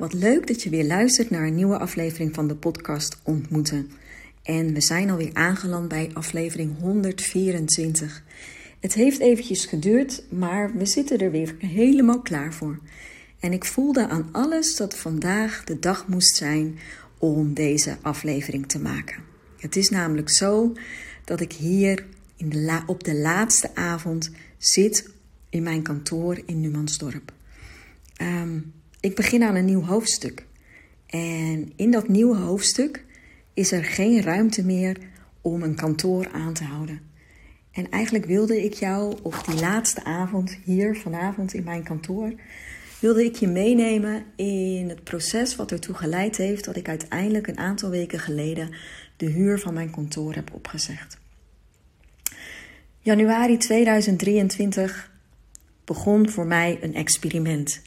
Wat leuk dat je weer luistert naar een nieuwe aflevering van de podcast Ontmoeten. En we zijn alweer aangeland bij aflevering 124. Het heeft eventjes geduurd, maar we zitten er weer helemaal klaar voor. En ik voelde aan alles dat vandaag de dag moest zijn om deze aflevering te maken. Het is namelijk zo dat ik hier in de op de laatste avond zit in mijn kantoor in Numansdorp. Um, ik begin aan een nieuw hoofdstuk. En in dat nieuwe hoofdstuk is er geen ruimte meer om een kantoor aan te houden. En eigenlijk wilde ik jou op die laatste avond, hier vanavond in mijn kantoor, wilde ik je meenemen in het proces wat ertoe geleid heeft dat ik uiteindelijk een aantal weken geleden de huur van mijn kantoor heb opgezegd. Januari 2023 begon voor mij een experiment.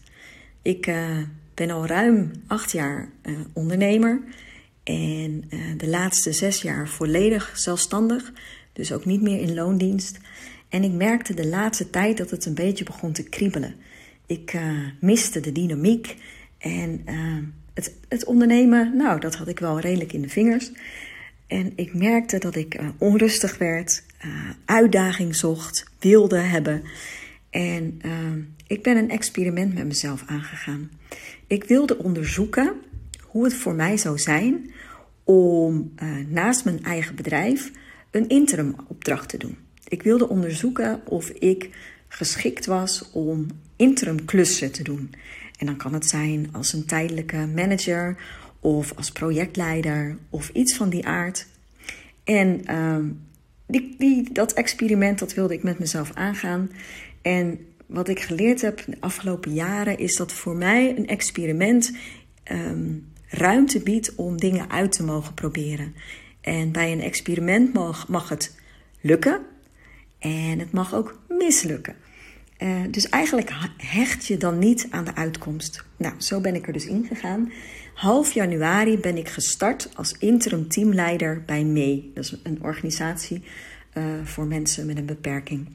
Ik uh, ben al ruim acht jaar uh, ondernemer en uh, de laatste zes jaar volledig zelfstandig, dus ook niet meer in loondienst. En ik merkte de laatste tijd dat het een beetje begon te kriebelen. Ik miste de dynamiek en het, het, ondernemen, nou, dat had ik wel redelijk in de vingers. En ik merkte dat ik onrustig werd, uitdaging zocht, wilde hebben. En ik ben een experiment met mezelf aangegaan. Ik wilde onderzoeken hoe het voor mij zou zijn om uh, naast mijn eigen bedrijf een interim opdracht te doen. Ik wilde onderzoeken of ik geschikt was om interim klussen te doen. En dan kan het zijn als een tijdelijke manager of als projectleider of iets van die aard. En uh, die, die, dat experiment dat wilde ik met mezelf aangaan. En wat ik geleerd heb de afgelopen jaren is dat voor mij een experiment um, ruimte biedt om dingen uit te mogen proberen. En bij een experiment mag, het lukken en het mag ook mislukken. Uh, dus eigenlijk hecht je dan niet aan de uitkomst. Nou, zo ben ik er dus ingegaan. Half januari ben ik gestart als interim teamleider bij MEE. Dat is een organisatie uh, voor mensen met een beperking.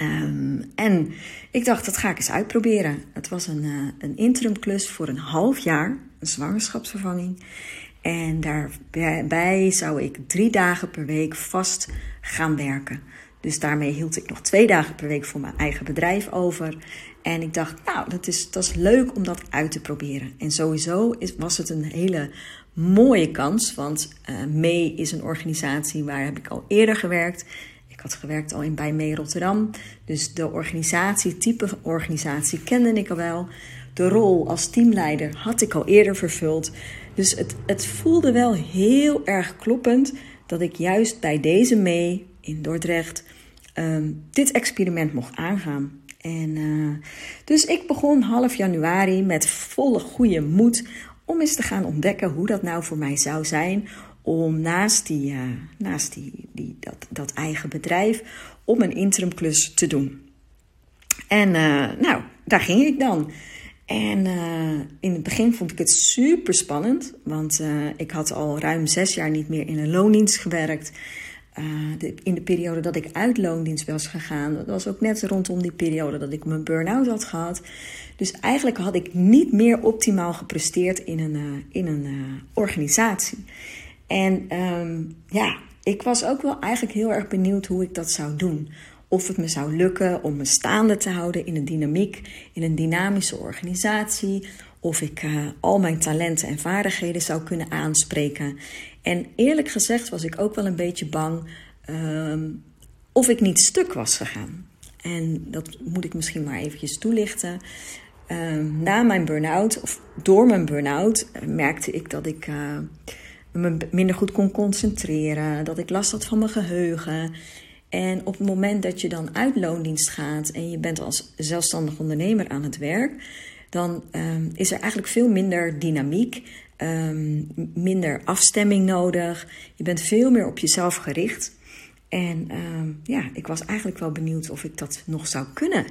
Um, en ik dacht, dat ga ik eens uitproberen. Het was een, uh, een interimklus voor een half jaar, een zwangerschapsvervanging. En daarbij zou ik drie dagen per week vast gaan werken. Dus daarmee hield ik nog twee dagen per week voor mijn eigen bedrijf over. En ik dacht, nou, dat is, dat is leuk om dat uit te proberen. En sowieso is, was het een hele mooie kans. Want uh, Mee is een organisatie waar heb ik al eerder gewerkt had gewerkt al in bij mee Rotterdam. Dus de organisatie, type organisatie kende ik al wel. De rol als teamleider had ik al eerder vervuld. Dus het, het voelde wel heel erg kloppend dat ik juist bij deze mee in Dordrecht um, dit experiment mocht aangaan. En uh, dus ik begon half januari met volle goede moed om eens te gaan ontdekken hoe dat nou voor mij zou zijn om naast, die, uh, naast die, die, dat, dat eigen bedrijf om een interimklus te doen. En uh, nou, daar ging ik dan. En uh, in het begin vond ik het super spannend, want ik had al ruim zes jaar niet meer in een loondienst gewerkt. In de periode dat ik uit loondienst was gegaan, dat was ook net rondom die periode dat ik mijn burn-out had gehad. Dus eigenlijk had ik niet meer optimaal gepresteerd in een, in een organisatie. En um, ja, ik was ook wel eigenlijk heel erg benieuwd hoe ik dat zou doen. Of het me zou lukken om me staande te houden in een dynamiek, in een dynamische organisatie. Of ik uh, al mijn talenten en vaardigheden zou kunnen aanspreken. En eerlijk gezegd was ik ook wel een beetje bang um, of ik niet stuk was gegaan. En dat moet ik misschien maar eventjes toelichten. Um, na mijn burn-out, of door mijn burn-out, merkte ik dat ik. Uh, me minder goed kon concentreren, dat ik last had van mijn geheugen. En op het moment dat je dan uit loondienst gaat en je bent als zelfstandig ondernemer aan het werk, dan um, is er eigenlijk veel minder dynamiek, um, minder afstemming nodig. Je bent veel meer op jezelf gericht. En um, ja, ik was eigenlijk wel benieuwd of ik dat nog zou kunnen.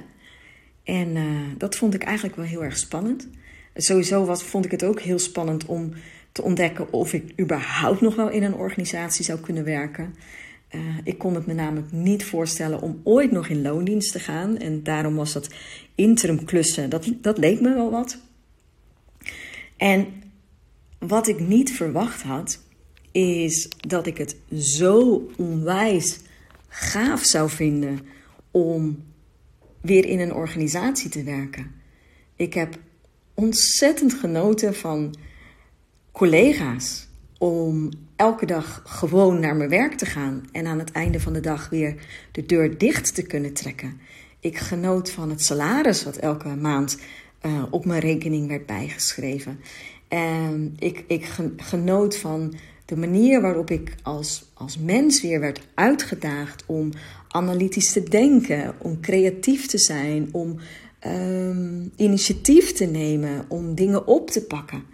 En uh, dat vond ik eigenlijk wel heel erg spannend. Sowieso was, vond ik het ook heel spannend om te ontdekken of ik überhaupt nog wel in een organisatie zou kunnen werken. Uh, ik kon het me namelijk niet voorstellen om ooit nog in loondienst te gaan. En daarom was dat interim klussen, dat, dat leek me wel wat. En wat ik niet verwacht had, is dat ik het zo onwijs gaaf zou vinden om weer in een organisatie te werken. Ik heb ontzettend genoten van collega's om elke dag gewoon naar mijn werk te gaan en aan het einde van de dag weer de deur dicht te kunnen trekken. Ik genoot van het salaris wat elke maand uh, op mijn rekening werd bijgeschreven. En ik, ik genoot van de manier waarop ik als, als mens weer werd uitgedaagd om analytisch te denken, om creatief te zijn, om um, initiatief te nemen, om dingen op te pakken.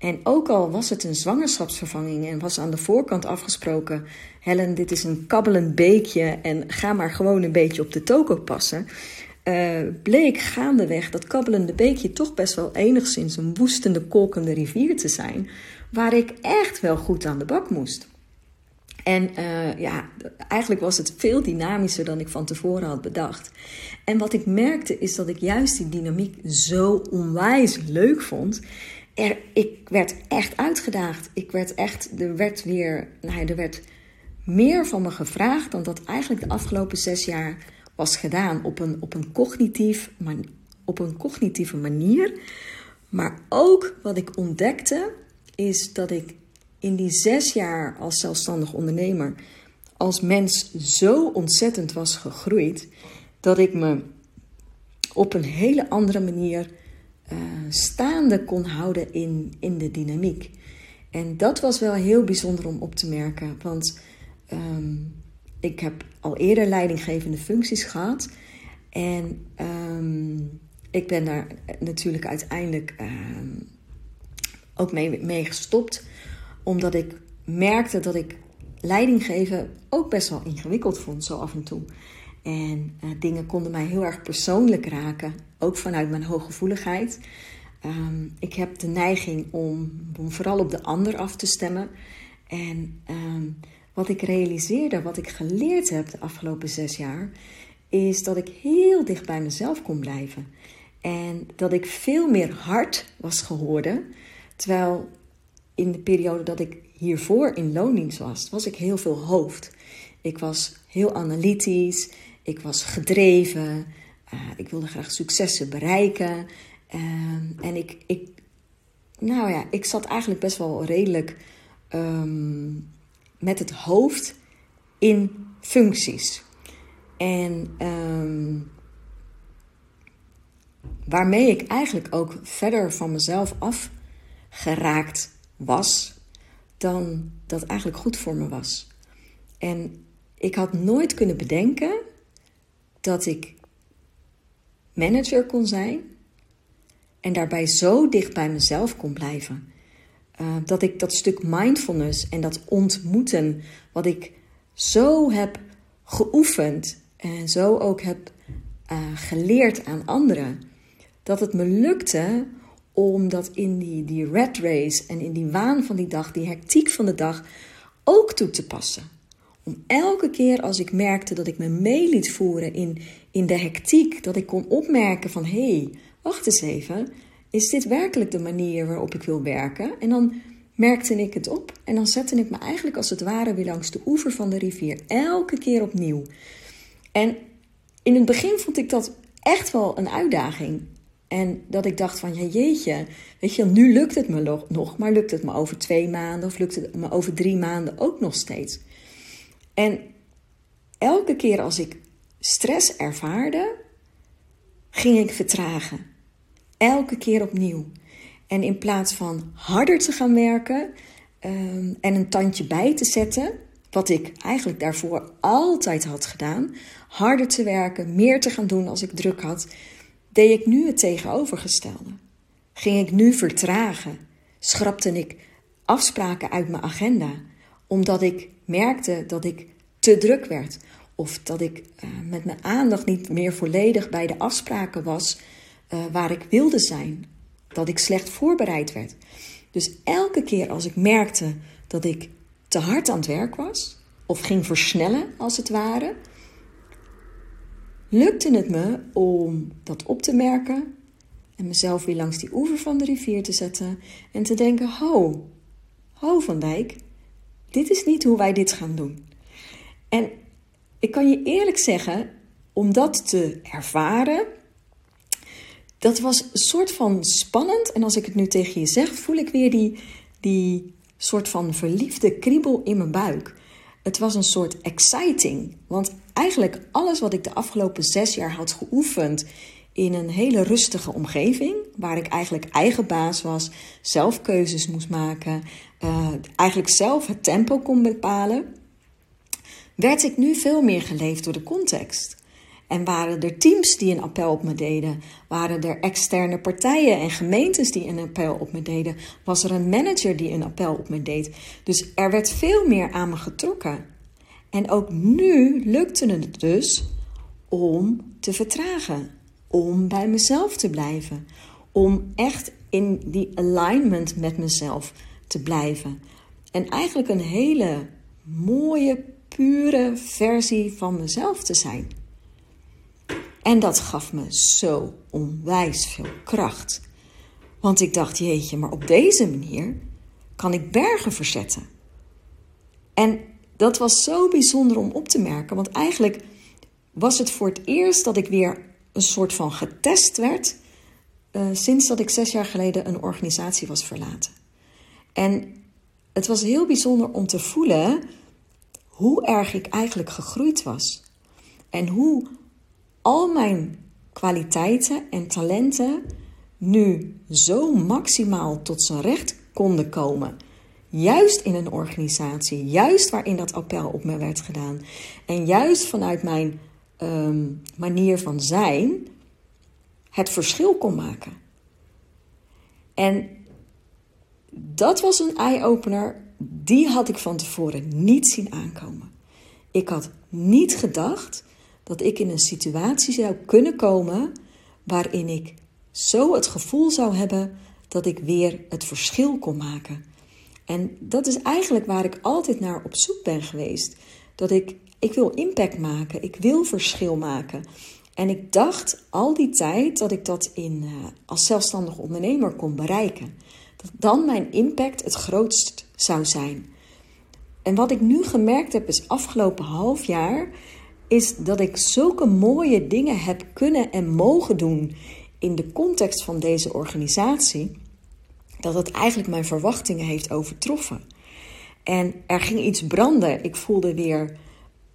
En ook al was het een zwangerschapsvervanging en was aan de voorkant afgesproken: Helen, dit is een kabbelend beekje en ga maar gewoon een beetje op de toko passen. Uh, bleek gaandeweg dat kabbelende beekje toch best wel enigszins een woestende, kolkende rivier te zijn, waar ik echt wel goed aan de bak moest. En uh, ja, eigenlijk was het veel dynamischer dan ik van tevoren had bedacht. En wat ik merkte is dat ik juist die dynamiek zo onwijs leuk vond. Ik werd echt uitgedaagd. Ik werd echt, er werd weer, nou, er werd meer van me gevraagd dan dat eigenlijk de afgelopen zes jaar was gedaan op een, op een, cognitief, op een cognitieve manier. Maar ook wat ik ontdekte is dat ik in die zes jaar als zelfstandig ondernemer als mens zo ontzettend was gegroeid dat ik me op een hele andere manier uh, staande kon houden in, in de dynamiek. En dat was wel heel bijzonder om op te merken, want um, ik heb al eerder leidinggevende functies gehad. En um, ik ben daar natuurlijk uiteindelijk um, ook mee, mee gestopt. Omdat ik merkte dat ik leidinggeven ook best wel ingewikkeld vond, zo af en toe. En uh, dingen konden mij heel erg persoonlijk raken, ook vanuit mijn hooggevoeligheid. Um, ik heb de neiging om, vooral op de ander af te stemmen. En um, wat ik realiseerde, wat ik geleerd heb de afgelopen zes jaar, is dat ik heel dicht bij mezelf kon blijven. En dat ik veel meer hart was geworden. Terwijl in de periode dat ik hiervoor in loondienst was, was ik heel veel hoofd. Ik was heel analytisch, ik was gedreven, uh, ik wilde graag successen bereiken. Uh, en ik, ik, nou ja, ik zat eigenlijk best wel redelijk um, met het hoofd in functies. En um, waarmee ik eigenlijk ook verder van mezelf afgeraakt was dan dat eigenlijk goed voor me was. En ik had nooit kunnen bedenken dat ik manager kon zijn en daarbij zo dicht bij mezelf kon blijven. Uh, dat ik dat stuk mindfulness en dat ontmoeten, wat ik zo heb geoefend en zo ook heb uh, geleerd aan anderen, dat het me lukte om dat in die, die red race en in die waan van die dag, die hectiek van de dag, ook toe te passen. Elke keer als ik merkte dat ik me mee liet voeren in, in de hectiek, dat ik kon opmerken van hé, hey, wacht eens even, is dit werkelijk de manier waarop ik wil werken? En dan merkte ik het op en dan zette ik me eigenlijk als het ware weer langs de oever van de rivier, elke keer opnieuw. En in het begin vond ik dat echt wel een uitdaging. En dat ik dacht van, ja jeetje, weet je, nu lukt het me nog, maar lukt het me over twee maanden of lukt het me over drie maanden ook nog steeds? En elke keer als ik stress ervaarde, ging ik vertragen. Elke keer opnieuw. En in plaats van harder te gaan werken um, en een tandje bij te zetten, wat ik eigenlijk daarvoor altijd had gedaan, harder te werken, meer te gaan doen als ik druk had, deed ik nu het tegenovergestelde. Ging ik nu vertragen, schrapte ik afspraken uit mijn agenda, omdat ik merkte dat ik te druk werd of dat ik uh, met mijn aandacht niet meer volledig bij de afspraken was uh, waar ik wilde zijn, dat ik slecht voorbereid werd. Dus elke keer als ik merkte dat ik te hard aan het werk was, of ging versnellen als het ware, lukte het me om dat op te merken En mezelf weer langs die oever van de rivier te zetten en te denken: ho, ho van Dijk, dit is niet hoe wij dit gaan doen. En ik kan je eerlijk zeggen, om dat te ervaren, dat was een soort van spannend. En als ik het nu tegen je zeg, voel ik weer die, die soort van verliefde kriebel in mijn buik. Het was een soort exciting. Want eigenlijk alles wat ik de afgelopen zes jaar had geoefend in een hele rustige omgeving, waar ik eigenlijk eigen baas was, zelf keuzes moest maken, uh, eigenlijk zelf het tempo kon bepalen, werd ik nu veel meer geleefd door de context. En waren er teams die een appel op me deden? Waren er externe partijen en gemeentes die een appel op me deden? Was er een manager die een appel op me deed? Dus er werd veel meer aan me getrokken. En ook nu lukte het dus om te vertragen, om bij mezelf te blijven, om echt in die alignment met mezelf te blijven. En eigenlijk een hele mooie, pure versie van mezelf te zijn. En dat gaf me zo onwijs veel kracht. Want ik dacht, jeetje, maar op deze manier kan ik bergen verzetten. En dat was zo bijzonder om op te merken, want eigenlijk was het voor het eerst dat ik weer een soort van getest werd uh, sinds dat ik zes jaar geleden een organisatie was verlaten. En het was heel bijzonder om te voelen hoe erg ik eigenlijk gegroeid was. En hoe al mijn kwaliteiten en talenten nu zo maximaal tot zijn recht konden komen. Juist in een organisatie, juist waarin dat appel op me werd gedaan. En juist vanuit mijn ehm, manier van zijn het verschil kon maken. En dat was een eye-opener, die had ik van tevoren niet zien aankomen. Ik had niet gedacht dat ik in een situatie zou kunnen komen waarin ik zo het gevoel zou hebben dat ik weer het verschil kon maken. En dat is eigenlijk waar ik altijd naar op zoek ben geweest. Dat ik, ik wil impact maken, ik wil verschil maken. En ik dacht al die tijd dat ik dat in, uh, als zelfstandig ondernemer kon bereiken. Dat dan mijn impact het grootst zou zijn. En wat ik nu gemerkt heb is afgelopen half jaar is dat ik zulke mooie dingen heb kunnen en mogen doen in de context van deze organisatie, dat het eigenlijk mijn verwachtingen heeft overtroffen. En er ging iets branden. Ik voelde weer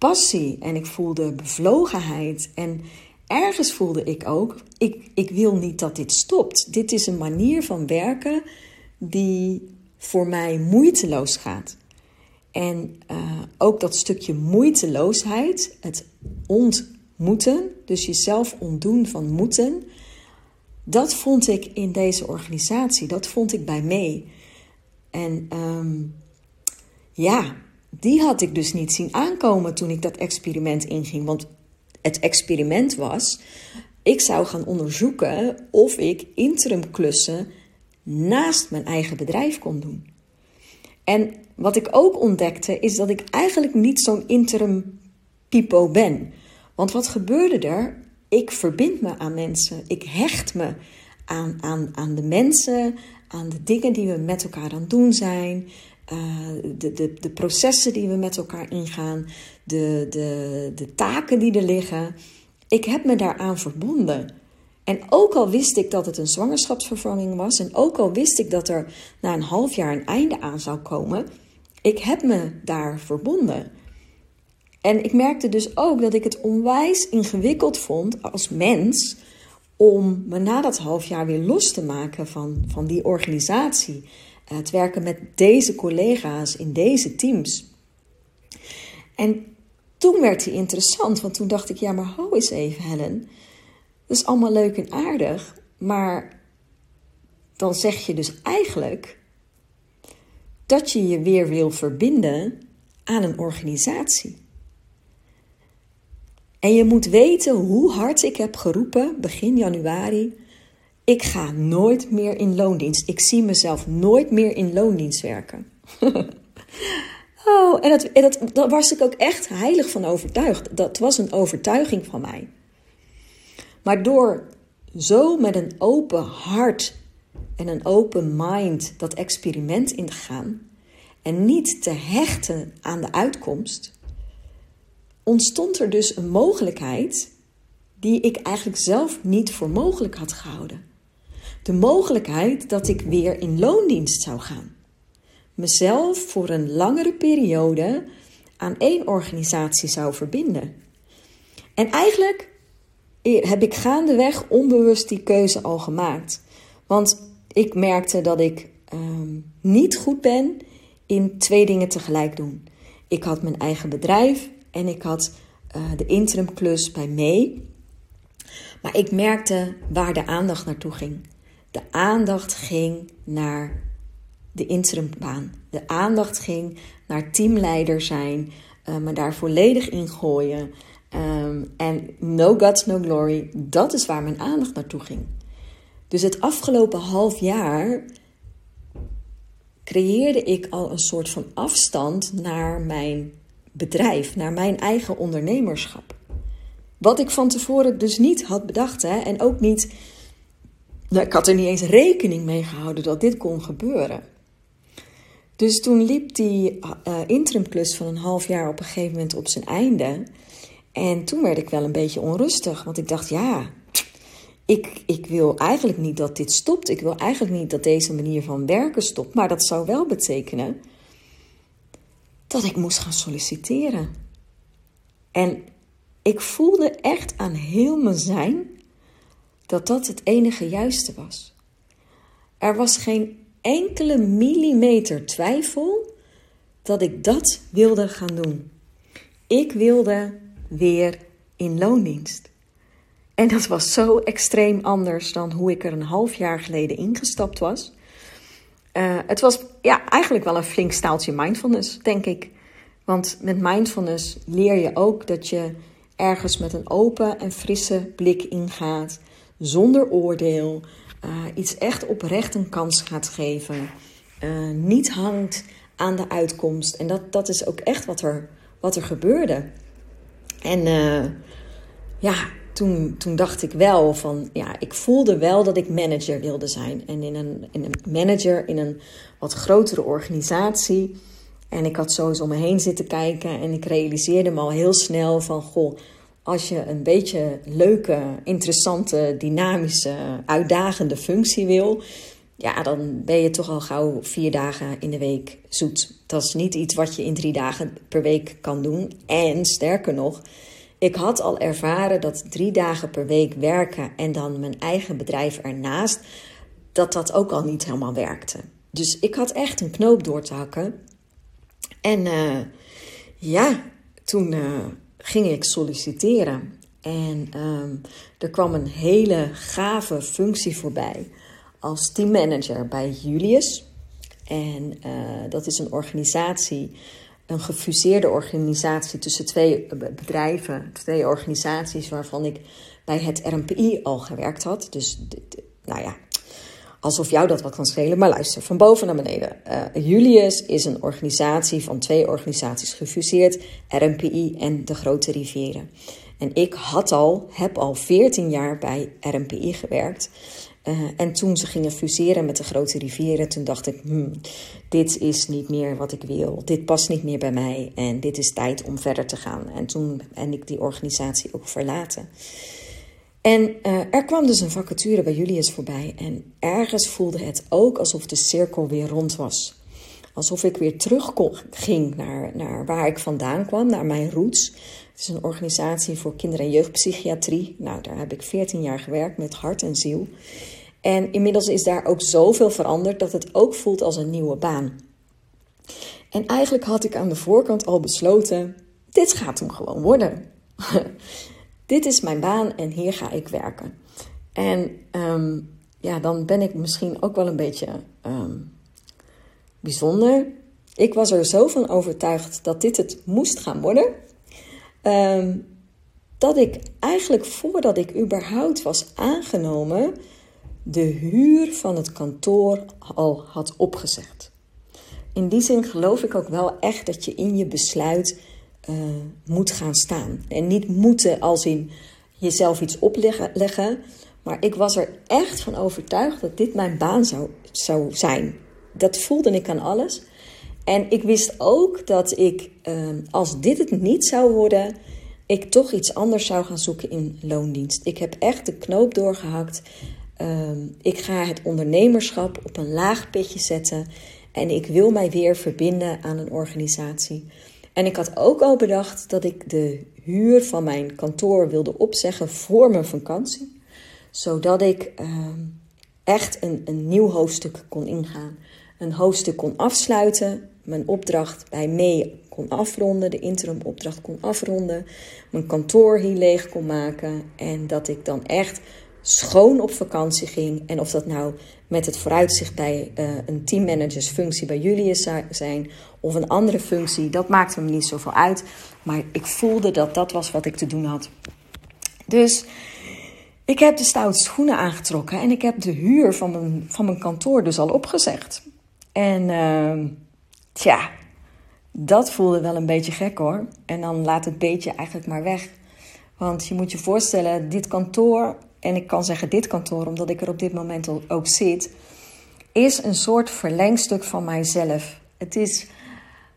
passie en ik voelde bevlogenheid. En ergens voelde ik ook, ik, ik wil niet dat dit stopt. Dit is een manier van werken die voor mij moeiteloos gaat. En uh, ook dat stukje moeiteloosheid, het ontmoeten, dus jezelf ontdoen van moeten, dat vond ik in deze organisatie, dat vond ik bij mee. En um, ja, die had ik dus niet zien aankomen toen ik dat experiment inging. Want het experiment was, ik zou gaan onderzoeken of ik interim klussen naast mijn eigen bedrijf kon doen. En wat ik ook ontdekte is dat ik eigenlijk niet zo'n interim pipo ben. Want wat gebeurde er? Ik verbind me aan mensen. Ik hecht me aan, aan, aan de mensen, aan de dingen die we met elkaar aan het doen zijn. Uh, de, de, de processen die we met elkaar ingaan, de, de, de taken die er liggen. Ik heb me daaraan verbonden. En ook al wist ik dat het een zwangerschapsvervanging was, en ook al wist ik dat er na een half jaar een einde aan zou komen, ik heb me daar verbonden. En ik merkte dus ook dat ik het onwijs ingewikkeld vond als mens om me na dat half jaar weer los te maken van, van die organisatie. Het werken met deze collega's in deze teams. En toen werd die interessant, want toen dacht ik, ja, maar hou eens even, Helen. Dat is allemaal leuk en aardig, maar dan zeg je dus eigenlijk dat je je weer wil verbinden aan een organisatie. En je moet weten hoe hard ik heb geroepen begin januari. Ik ga nooit meer in loondienst. Ik zie mezelf nooit meer in loondienst werken. oh, en, dat, dat, daar was ik ook echt heilig van overtuigd. Dat was een overtuiging van mij. Maar door zo met een open hart en een open mind dat experiment in te gaan en niet te hechten aan de uitkomst, ontstond er dus een mogelijkheid die ik eigenlijk zelf niet voor mogelijk had gehouden. De mogelijkheid dat ik weer in loondienst zou gaan. Mezelf voor een langere periode aan één organisatie zou verbinden. En eigenlijk heb ik gaandeweg onbewust die keuze al gemaakt. Want ik merkte dat ik ehm, niet goed ben in twee dingen tegelijk doen. Ik had mijn eigen bedrijf en ik had uh, de interimklus bij mee. Maar ik merkte waar de aandacht naartoe ging. De aandacht ging naar de interimbaan. De aandacht ging naar teamleider zijn, uh, me daar volledig in gooien. Ehm, en no guts, no glory, dat is waar mijn aandacht naartoe ging. Dus het afgelopen half jaar creëerde ik al een soort van afstand naar mijn bedrijf, naar mijn eigen ondernemerschap. Wat ik van tevoren dus niet had bedacht hè, en ook niet. Nou, ik had er niet eens rekening mee gehouden dat dit kon gebeuren. Dus toen liep die uh, interimklus van een half jaar op een gegeven moment op zijn einde. En toen werd ik wel een beetje onrustig, want ik dacht, ja, ik, ik wil eigenlijk niet dat dit stopt. Ik wil eigenlijk niet dat deze manier van werken stopt. Maar dat zou wel betekenen dat ik moest gaan solliciteren. En ik voelde echt aan heel mijn zijn dat dat het enige juiste was. Er was geen enkele millimeter twijfel dat ik dat wilde gaan doen. Ik wilde weer in loondienst. En dat was zo extreem anders dan hoe ik er een half jaar geleden ingestapt was. Uh, het was ja, eigenlijk wel een flink staaltje mindfulness, denk ik. Want met mindfulness leer je ook dat je ergens met een open en frisse blik ingaat, zonder oordeel, uh, iets echt oprecht een kans gaat geven, uh, niet hangt aan de uitkomst. En dat, dat is ook echt wat er, wat er gebeurde. En uh, ja, toen, toen dacht ik wel van, ja, ik voelde wel dat ik manager wilde zijn. En in een, in een manager in een wat grotere organisatie. En ik had zo om me heen zitten kijken en ik realiseerde me al heel snel van, goh, als je een beetje leuke, interessante, dynamische, uitdagende functie wil, ja, dan ben je toch al gauw vier dagen in de week zoet. Dat is niet iets wat je in drie dagen per week kan doen. En sterker nog, ik had al ervaren dat drie dagen per week werken en dan mijn eigen bedrijf ernaast, dat dat ook al niet helemaal werkte. Dus ik had echt een knoop door te hakken. En uh, ja, toen uh, ging ik solliciteren. En um, er kwam een hele gave functie voorbij als teammanager bij Julius. En uh, dat is een organisatie een gefuseerde organisatie tussen twee bedrijven, twee organisaties waarvan ik bij het RMPI al gewerkt had. Dus, nou ja, alsof jou dat wat kan schelen. Maar luister, van boven naar beneden. Uh, Julius is een organisatie van twee organisaties gefuseerd, RMPI en de Grote Rivieren. En ik had al, heb al 14 jaar bij RMPI gewerkt. Uh, en toen ze gingen fuseren met de grote rivieren, toen dacht ik: hmm, dit is niet meer wat ik wil. Dit past niet meer bij mij. En dit is tijd om verder te gaan. En toen ben ik die organisatie ook verlaten. En uh, er kwam dus een vacature bij Julius voorbij. En ergens voelde het ook alsof de cirkel weer rond was. Alsof ik weer terug ging naar, naar waar ik vandaan kwam, naar mijn roots. Het is een organisatie voor kinder- en jeugdpsychiatrie. Nou, daar heb ik 14 jaar gewerkt met hart en ziel. En inmiddels is daar ook zoveel veranderd dat het ook voelt als een nieuwe baan. En eigenlijk had ik aan de voorkant al besloten: dit gaat hem gewoon worden. dit is mijn baan en hier ga ik werken. En ehm, ja, dan ben ik misschien ook wel een beetje um, bijzonder. Ik was er zo van overtuigd dat dit het moest gaan worden. Um, dat ik eigenlijk voordat ik überhaupt was aangenomen, de huur van het kantoor al had opgezegd. In die zin geloof ik ook wel echt dat je in je besluit uh, moet gaan staan. En niet moeten als in jezelf iets opleggen, Maar ik was er echt van overtuigd dat dit mijn baan zou, zou zijn. Dat voelde ik aan alles. En ik wist ook dat ik, ehm, als dit het niet zou worden, ik toch iets anders zou gaan zoeken in loondienst. Ik heb echt de knoop doorgehakt. Ehm, ik ga het ondernemerschap op een laag pitje zetten. En ik wil mij weer verbinden aan een organisatie. En ik had ook al bedacht dat ik de huur van mijn kantoor wilde opzeggen voor mijn vakantie. Zodat ik ehm, echt een, een nieuw hoofdstuk kon ingaan. Een hoofdstuk kon afsluiten. Mijn opdracht bij mee kon afronden. De interim opdracht kon afronden. Mijn kantoor hier leeg kon maken. En dat ik dan echt schoon op vakantie ging. En of dat nou met het vooruitzicht bij uh, een teammanagersfunctie bij jullie zou zijn of een andere functie, dat maakte me niet zoveel uit. Maar ik voelde dat dat was wat ik te doen had. Dus ik heb de stoute schoenen aangetrokken en ik heb de huur van mijn, van mijn kantoor dus al opgezegd. En uh, tja, dat voelde wel een beetje gek hoor. En dan laat het beetje eigenlijk maar weg. Want je moet je voorstellen, dit kantoor en ik kan zeggen dit kantoor omdat ik er op dit moment ook zit, is een soort verlengstuk van mijzelf. Het is,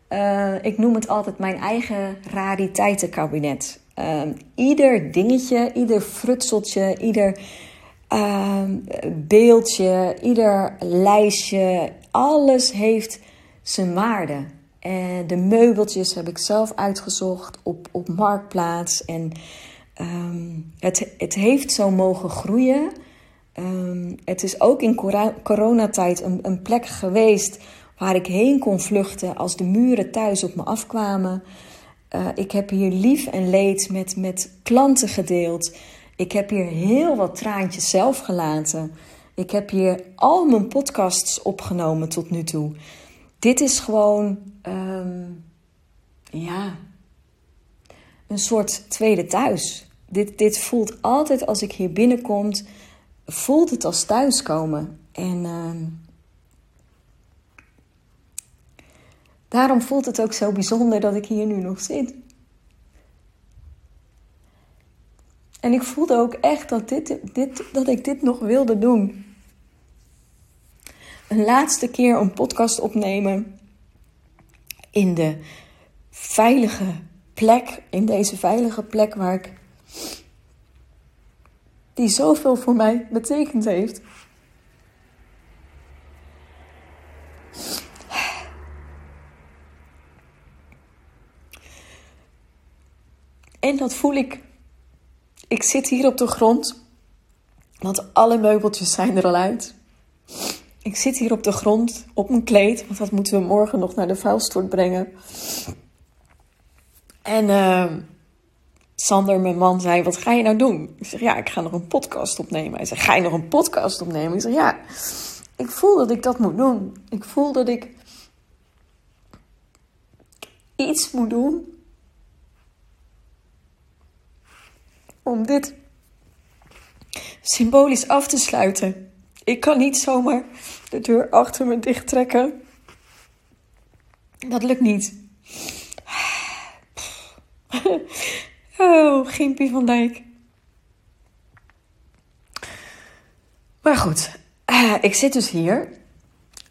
uh, ik noem het altijd mijn eigen rariteitenkabinet. Uh, ieder dingetje, ieder frutseltje, ieder uh, beeldje, ieder lijstje, alles heeft zijn waarde. En de meubeltjes heb ik zelf uitgezocht op, op Marktplaats. En Um, het, het heeft zo mogen groeien. Um, het is ook in coronatijd een, een plek geweest waar ik heen kon vluchten als de muren thuis op me afkwamen. Uh, ik heb hier lief en leed met, met klanten gedeeld. Ik heb hier heel wat traantjes zelf gelaten. Ik heb hier al mijn podcasts opgenomen tot nu toe. Dit is gewoon, um, ja, een soort tweede thuis. Dit, dit voelt altijd als ik hier binnenkom, voelt het als thuiskomen. En uh, daarom voelt het ook zo bijzonder dat ik hier nu nog zit. En ik voelde ook echt dat, dit, dit, dat ik dit nog wilde doen. Een laatste keer een podcast opnemen in de veilige plek, in deze veilige plek waar ik die zoveel voor mij betekend heeft. En dat voel ik. Ik zit hier op de grond, want alle meubeltjes zijn er al uit. Ik zit hier op de grond op mijn kleed, want dat moeten we morgen nog naar de vuilstort brengen. En uh, Sander, mijn man, zei: Wat ga je nou doen? Ik zeg: Ja, ik ga nog een podcast opnemen. Hij zegt: Ga je nog een podcast opnemen? Ik zeg: Ja, ik voel dat ik dat moet doen. Ik voel dat ik iets moet doen om dit symbolisch af te sluiten. Ik kan niet zomaar de deur achter me dicht trekken. Dat lukt niet. Oh, Gimpie van Dijk. Maar goed, uh, ik zit dus hier.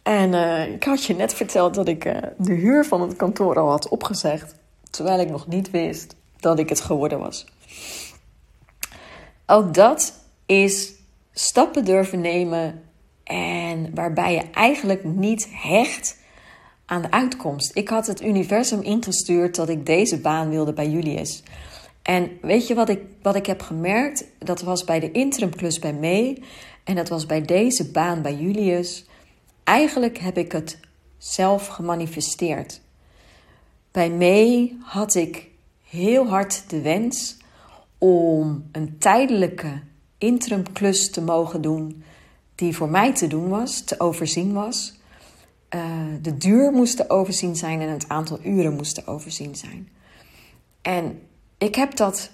En uh, ik had je net verteld dat ik uh, de huur van het kantoor al had opgezegd. Terwijl ik nog niet wist dat ik het geworden was. Ook dat is stappen durven nemen. En waarbij je eigenlijk niet hecht aan de uitkomst. Ik had het universum ingestuurd dat ik deze baan wilde bij Julius. En weet je wat ik, wat ik heb gemerkt? Dat was bij de interimklus bij mee en dat was bij deze baan bij Julius. Eigenlijk heb ik het zelf gemanifesteerd. Bij mee had ik heel hard de wens om een tijdelijke interimklus te mogen doen die voor mij te doen was, te overzien was. Uh, de duur moest te overzien zijn en het aantal uren moest te overzien zijn. En ik heb dat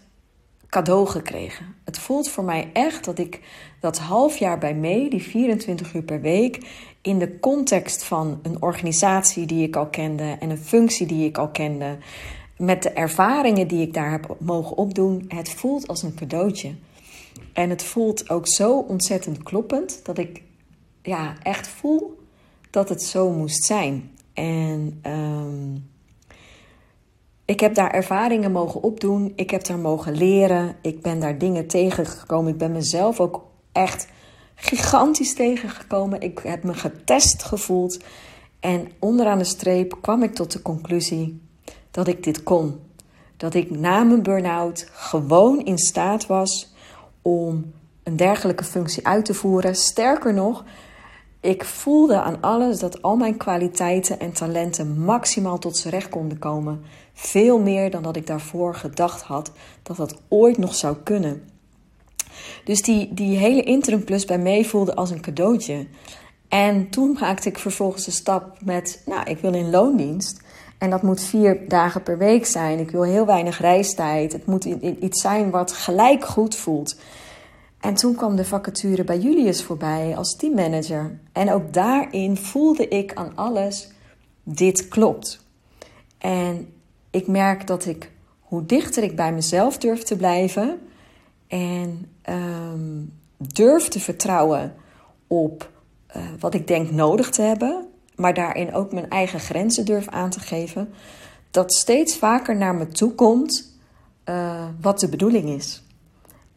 cadeau gekregen. Het voelt voor mij echt dat ik dat half jaar bij mee, die 24 uur per week, in de context van een organisatie die ik al kende en een functie die ik al kende, met de ervaringen die ik daar heb mogen opdoen, het voelt als een cadeautje. En het voelt ook zo ontzettend kloppend dat ik ja, echt voel dat het zo moest zijn. En ehm, ik heb daar ervaringen mogen opdoen. Ik heb daar mogen leren. Ik ben daar dingen tegengekomen. Ik ben mezelf ook echt gigantisch tegengekomen. Ik heb me getest gevoeld. En onderaan de streep kwam ik tot de conclusie dat ik dit kon. Dat ik na mijn burn-out gewoon in staat was om een dergelijke functie uit te voeren. Sterker nog, ik voelde aan alles dat al mijn kwaliteiten en talenten maximaal tot z'n recht konden komen. Veel meer dan dat ik daarvoor gedacht had dat dat ooit nog zou kunnen. Dus die, die hele interim plus bij mij voelde als een cadeautje. En toen maakte ik vervolgens de stap met, nou, ik wil in loondienst. En dat moet vier dagen per week zijn. Ik wil heel weinig reistijd. Het moet iets zijn wat gelijk goed voelt. En toen kwam de vacature bij Julius voorbij als teammanager. En ook daarin voelde ik aan alles: dit klopt. En ik merk dat ik, hoe dichter ik bij mezelf durf te blijven en um, durf te vertrouwen op uh, wat ik denk nodig te hebben, maar daarin ook mijn eigen grenzen durf aan te geven, dat steeds vaker naar me toe komt uh, wat de bedoeling is.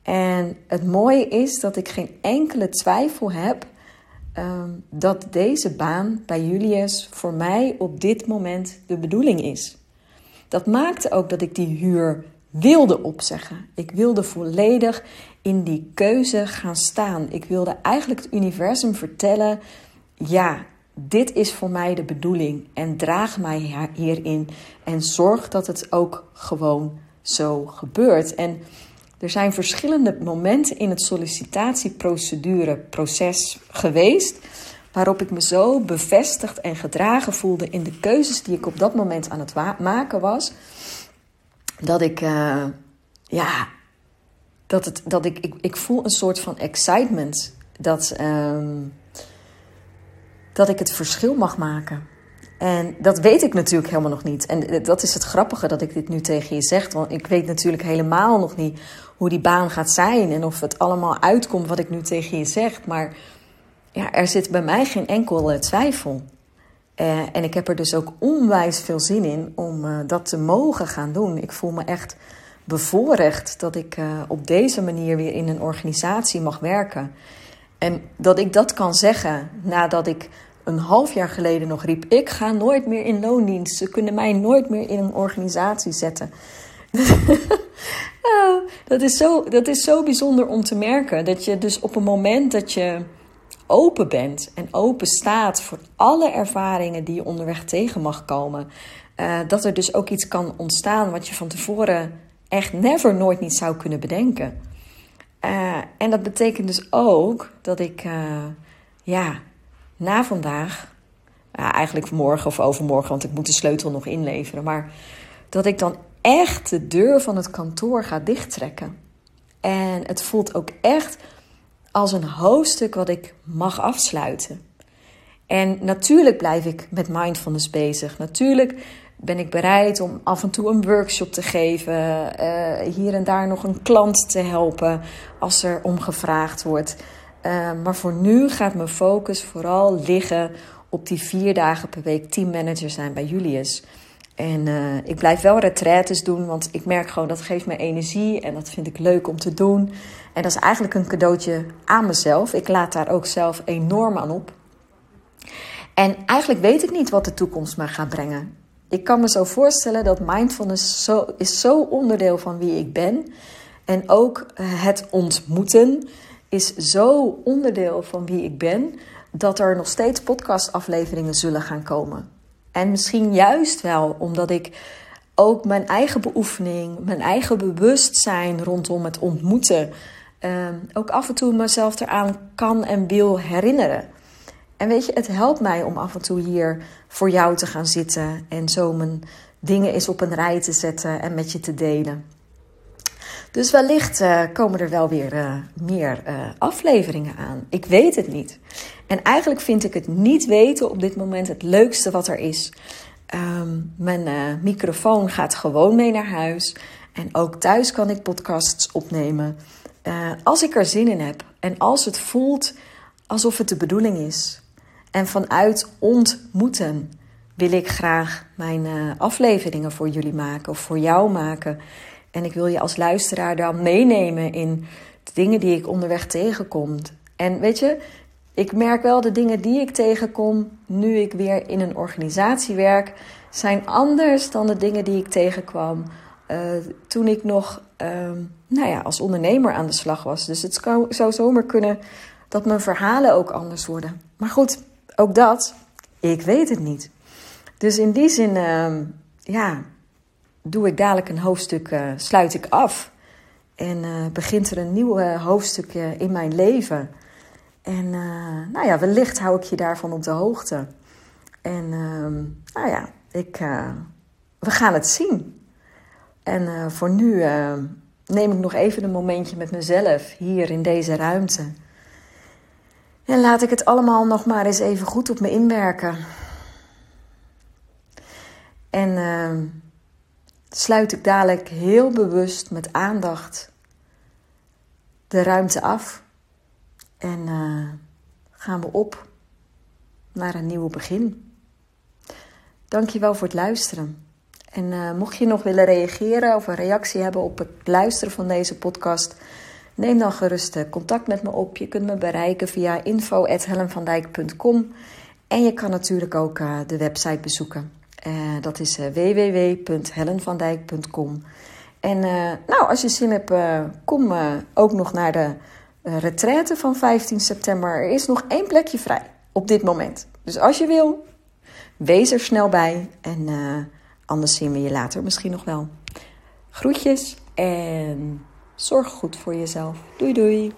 En het mooie is dat ik geen enkele twijfel heb um, dat deze baan bij Julius voor mij op dit moment de bedoeling is. Dat maakte ook dat ik die huur wilde opzeggen. Ik wilde volledig in die keuze gaan staan. Ik wilde eigenlijk het universum vertellen: ja, dit is voor mij de bedoeling en draag mij hierin en zorg dat het ook gewoon zo gebeurt. En er zijn verschillende momenten in het sollicitatieprocedureproces geweest waarop ik me zo bevestigd en gedragen voelde in de keuzes die ik op dat moment aan het maken was, dat ik, uh, ja, dat, het, dat ik, ik, ik voel een soort van excitement dat, um, dat ik het verschil mag maken. En dat weet ik natuurlijk helemaal nog niet. En dat is het grappige dat ik dit nu tegen je zeg. Want ik weet natuurlijk helemaal nog niet hoe die baan gaat zijn. En of het allemaal uitkomt wat ik nu tegen je zeg. Maar ja, er zit bij mij geen enkel twijfel. Uh, en ik heb er dus ook onwijs veel zin in om uh, dat te mogen gaan doen. Ik voel me echt bevoorrecht dat ik op deze manier weer in een organisatie mag werken. En dat ik dat kan zeggen nadat ik een half jaar geleden nog riep: Ik ga nooit meer in loondienst. Ze kunnen mij nooit meer in een organisatie zetten. oh, dat, is zo, dat is zo bijzonder om te merken. Dat je dus op een moment dat je open bent en open staat voor alle ervaringen die je onderweg tegen mag komen, uh, dat er dus ook iets kan ontstaan wat je van tevoren echt never nooit niet zou kunnen bedenken. Uh, en dat betekent dus ook dat ik, uh, ja, na vandaag, eigenlijk morgen of overmorgen, want ik moet de sleutel nog inleveren, maar dat ik dan echt de deur van het kantoor ga dichttrekken. En het voelt ook echt als een hoofdstuk wat ik mag afsluiten. En natuurlijk blijf ik met mindfulness bezig. Natuurlijk ben ik bereid om af en toe een workshop te geven, uh, hier en daar nog een klant te helpen als er om gevraagd wordt. Uh, maar voor nu gaat mijn focus vooral liggen op die vier dagen per week teammanager zijn bij Julius. En uh, ik blijf wel retraites doen, want ik merk gewoon dat geeft me energie en dat vind ik leuk om te doen. En dat is eigenlijk een cadeautje aan mezelf. Ik laat daar ook zelf enorm aan op. En eigenlijk weet ik niet wat de toekomst me gaat brengen. Ik kan me zo voorstellen dat mindfulness zo, is zo onderdeel van wie ik ben. En ook eh, het ontmoeten is zo onderdeel van wie ik ben, dat er nog steeds podcastafleveringen zullen gaan komen. En misschien juist wel omdat ik ook mijn eigen beoefening, mijn eigen bewustzijn rondom het ontmoeten, uh, ook af en toe mezelf eraan kan en wil herinneren. En weet je, het helpt mij om af en toe hier voor jou te gaan zitten en zo mijn dingen eens op een rij te zetten en met je te delen. Dus wellicht uh, komen er wel weer uh, meer uh, afleveringen aan. Ik weet het niet. En eigenlijk vind ik het niet weten op dit moment het leukste wat er is. Um, mijn microfoon gaat gewoon mee naar huis. En ook thuis kan ik podcasts opnemen. Als ik er zin in heb en als het voelt alsof het de bedoeling is. En vanuit ontmoeten wil ik graag mijn afleveringen voor jullie maken of voor jou maken. En ik wil je als luisteraar dan meenemen in de dingen die ik onderweg tegenkom. En weet je, ik merk wel de dingen die ik tegenkom nu ik weer in een organisatie werk, zijn anders dan de dingen die ik tegenkwam uh, toen ik nog uh, nou ja, als ondernemer aan de slag was. Dus het zou, zomaar kunnen dat mijn verhalen ook anders worden. Maar goed, ook dat, ik weet het niet. Dus in die zin, uh, ja, doe ik dadelijk een hoofdstuk, uh, sluit ik af. En uh, begint er een nieuw hoofdstuk in mijn leven. En nou ja, wellicht hou ik je daarvan op de hoogte. En uh, nou ja, ik, we gaan het zien. En voor nu neem ik nog even een momentje met mezelf hier in deze ruimte. En laat ik het allemaal nog maar eens even goed op me inwerken. En sluit ik dadelijk heel bewust met aandacht de ruimte af en uh, gaan we op naar een nieuw begin. Dankjewel voor het luisteren. En uh, mocht je nog willen reageren of een reactie hebben op het luisteren van deze podcast, neem dan gerust eh, contact met me op. Je kunt me bereiken via info.helenvandijk.com en je kan natuurlijk ook de website bezoeken. Dat is www.helenvandijk.com. En nou, als je zin hebt, kom ook nog naar de retraite van 15 september. Er is nog één plekje vrij op dit moment. Dus als je wil, wees er snel bij. En uh, anders zien we je later misschien nog wel. Groetjes en zorg goed voor jezelf. Doei doei.